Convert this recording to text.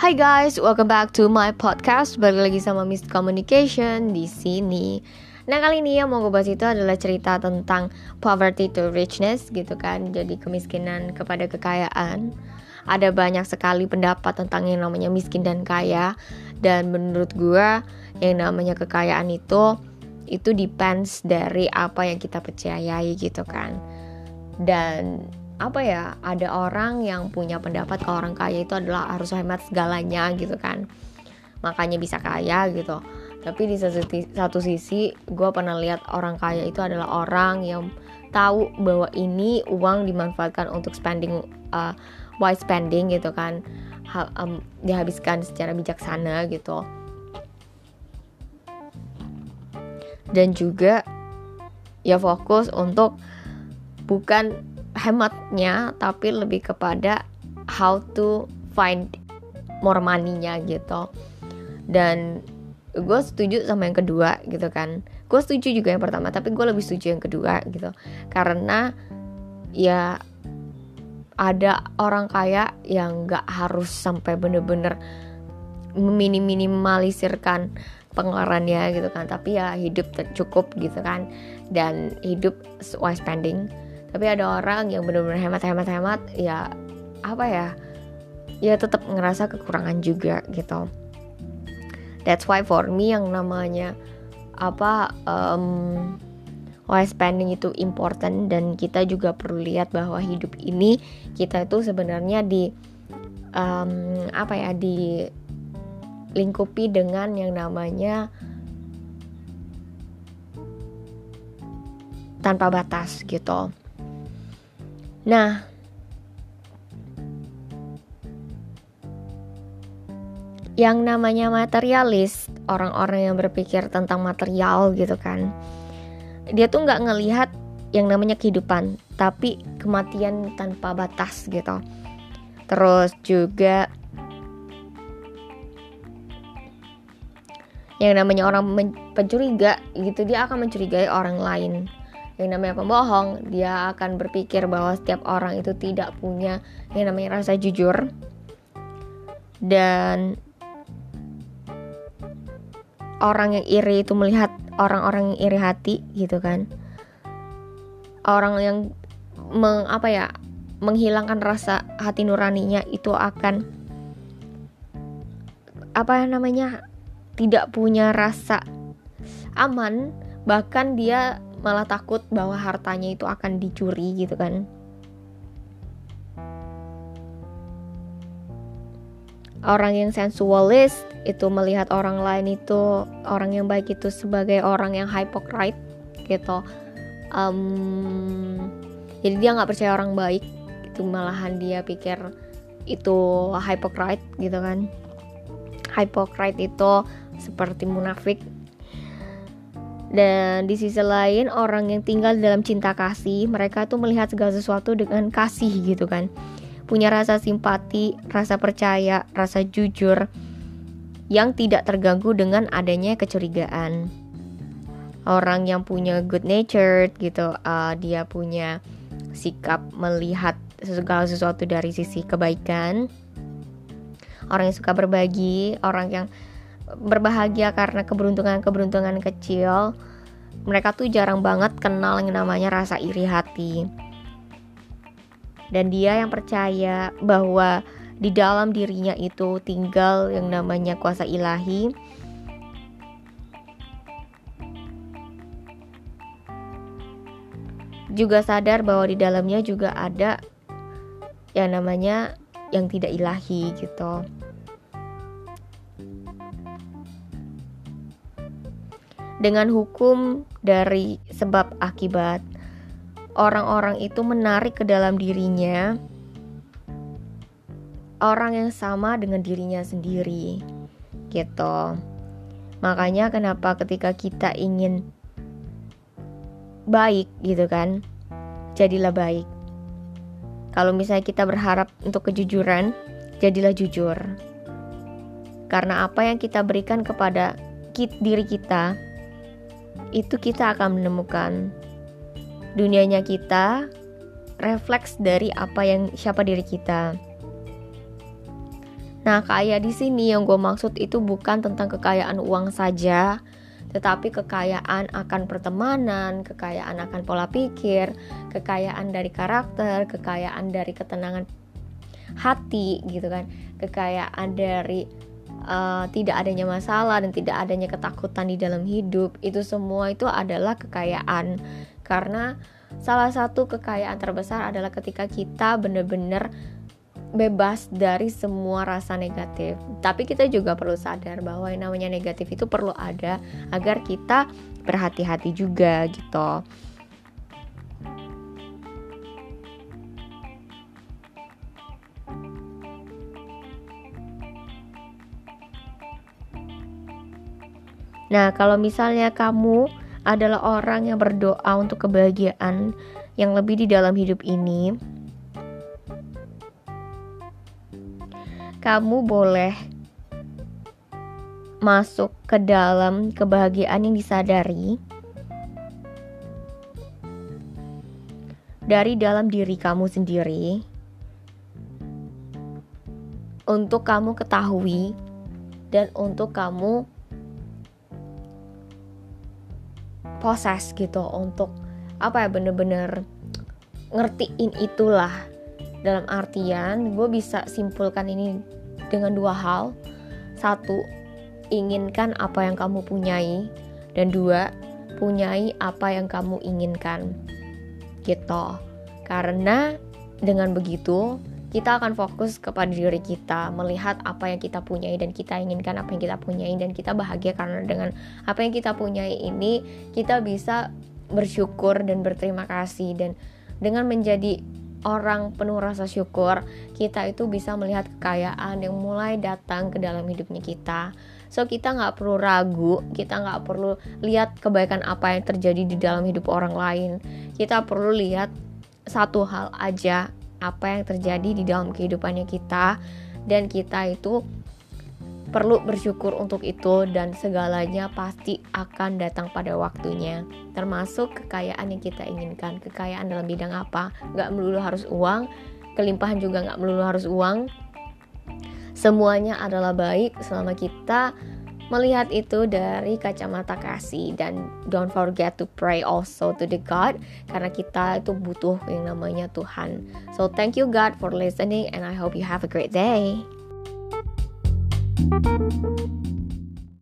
Hai guys, welcome back to my podcast. Balik lagi sama Miss Communication di sini. Nah kali ini yang mau gue bahas itu adalah cerita tentang poverty to richness gitu kan. Jadi kemiskinan kepada kekayaan. Ada banyak sekali pendapat tentang yang namanya miskin dan kaya. Dan menurut gue yang namanya kekayaan itu itu depends dari apa yang kita percayai gitu kan. Dan apa ya ada orang yang punya pendapat kalau orang kaya itu adalah harus hemat segalanya gitu kan. Makanya bisa kaya gitu. Tapi di satu, satu sisi gue pernah lihat orang kaya itu adalah orang yang tahu bahwa ini uang dimanfaatkan untuk spending uh, wise spending gitu kan. Ha, um, dihabiskan secara bijaksana gitu. Dan juga ya fokus untuk bukan hematnya tapi lebih kepada how to find more money-nya gitu. Dan gue setuju sama yang kedua gitu kan. Gue setuju juga yang pertama tapi gue lebih setuju yang kedua gitu. Karena ya ada orang kaya yang gak harus sampai bener-bener meminimalisirkan pengeluarannya gitu kan. Tapi ya hidup cukup gitu kan. Dan hidup wise spending tapi ada orang yang benar-benar hemat-hemat-hemat ya apa ya ya tetap ngerasa kekurangan juga gitu. That's why for me yang namanya apa um, wise spending itu important dan kita juga perlu lihat bahwa hidup ini kita itu sebenarnya di um, apa ya di lingkupi dengan yang namanya tanpa batas gitu Nah, yang namanya materialis, orang-orang yang berpikir tentang material gitu kan, dia tuh nggak ngelihat yang namanya kehidupan, tapi kematian tanpa batas gitu. Terus juga yang namanya orang pencuriga gitu dia akan mencurigai orang lain yang namanya pembohong dia akan berpikir bahwa setiap orang itu tidak punya yang namanya rasa jujur. Dan orang yang iri itu melihat orang-orang yang iri hati gitu kan. Orang yang meng, apa ya menghilangkan rasa hati nuraninya itu akan apa namanya tidak punya rasa aman. Bahkan dia malah takut bahwa hartanya itu akan dicuri gitu kan. Orang yang sensualis itu melihat orang lain itu orang yang baik itu sebagai orang yang hypocrite gitu. Um, jadi dia nggak percaya orang baik itu malahan dia pikir itu hypocrite gitu kan. Hypocrite itu seperti munafik dan di sisi lain orang yang tinggal dalam cinta kasih mereka tuh melihat segala sesuatu dengan kasih gitu kan. Punya rasa simpati rasa percaya rasa jujur yang tidak terganggu dengan adanya kecurigaan. Orang yang punya good natured gitu uh, dia punya sikap melihat segala sesuatu dari sisi kebaikan. Orang yang suka berbagi orang yang berbahagia karena keberuntungan-keberuntungan kecil mereka tuh jarang banget kenal yang namanya rasa iri hati dan dia yang percaya bahwa di dalam dirinya itu tinggal yang namanya kuasa ilahi juga sadar bahwa di dalamnya juga ada yang namanya yang tidak ilahi gitu. Dengan hukum dari sebab akibat. Orang-orang itu menarik ke dalam dirinya orang yang sama dengan dirinya sendiri. Gitu. Makanya kenapa ketika kita ingin baik gitu kan, jadilah baik. Kalau misalnya kita berharap untuk kejujuran, jadilah jujur. Karena apa yang kita berikan kepada diri kita itu kita akan menemukan dunianya kita refleks dari apa yang siapa diri kita. Nah, kaya di sini yang gue maksud itu bukan tentang kekayaan uang saja, tetapi kekayaan akan pertemanan, kekayaan akan pola pikir, kekayaan dari karakter, kekayaan dari ketenangan hati gitu kan, kekayaan dari uh, tidak adanya masalah dan tidak adanya ketakutan di dalam hidup. Itu semua itu adalah kekayaan karena salah satu kekayaan terbesar adalah ketika kita benar-benar bebas dari semua rasa negatif. Tapi kita juga perlu sadar bahwa yang namanya negatif itu perlu ada agar kita berhati-hati juga gitu. Nah, kalau misalnya kamu adalah orang yang berdoa untuk kebahagiaan yang lebih di dalam hidup ini, kamu boleh masuk ke dalam kebahagiaan yang disadari dari dalam diri kamu sendiri untuk kamu ketahui dan untuk kamu proses gitu untuk apa ya bener-bener ngertiin itulah. Dalam artian gue bisa simpulkan ini dengan dua hal. Satu inginkan apa yang kamu punyai. Dan dua punyai apa yang kamu inginkan. Gitu. Karena dengan begitu kita akan fokus kepada diri kita melihat apa yang kita punyai dan kita inginkan apa yang kita punyai dan kita bahagia karena dengan apa yang kita punyai ini kita bisa bersyukur dan berterima kasih dan dengan menjadi orang penuh rasa syukur, kita itu bisa melihat kekayaan yang mulai datang ke dalam hidupnya kita. So kita nggak perlu ragu, kita nggak perlu lihat kebaikan apa yang terjadi di dalam hidup orang lain. Kita perlu lihat satu hal aja apa yang terjadi di dalam kehidupannya kita dan kita itu perlu bersyukur untuk itu dan segalanya pasti akan datang pada waktunya. Termasuk kekayaan yang kita inginkan. Kekayaan dalam bidang apa? Nggak melulu harus uang. Kelimpahan juga nggak melulu harus uang. Semuanya adalah baik selama kita melihat itu dari kacamata kasih dan don't forget to pray also to the God karena kita itu butuh yang namanya Tuhan. So thank you God for listening and I hope you have a great day. Thank you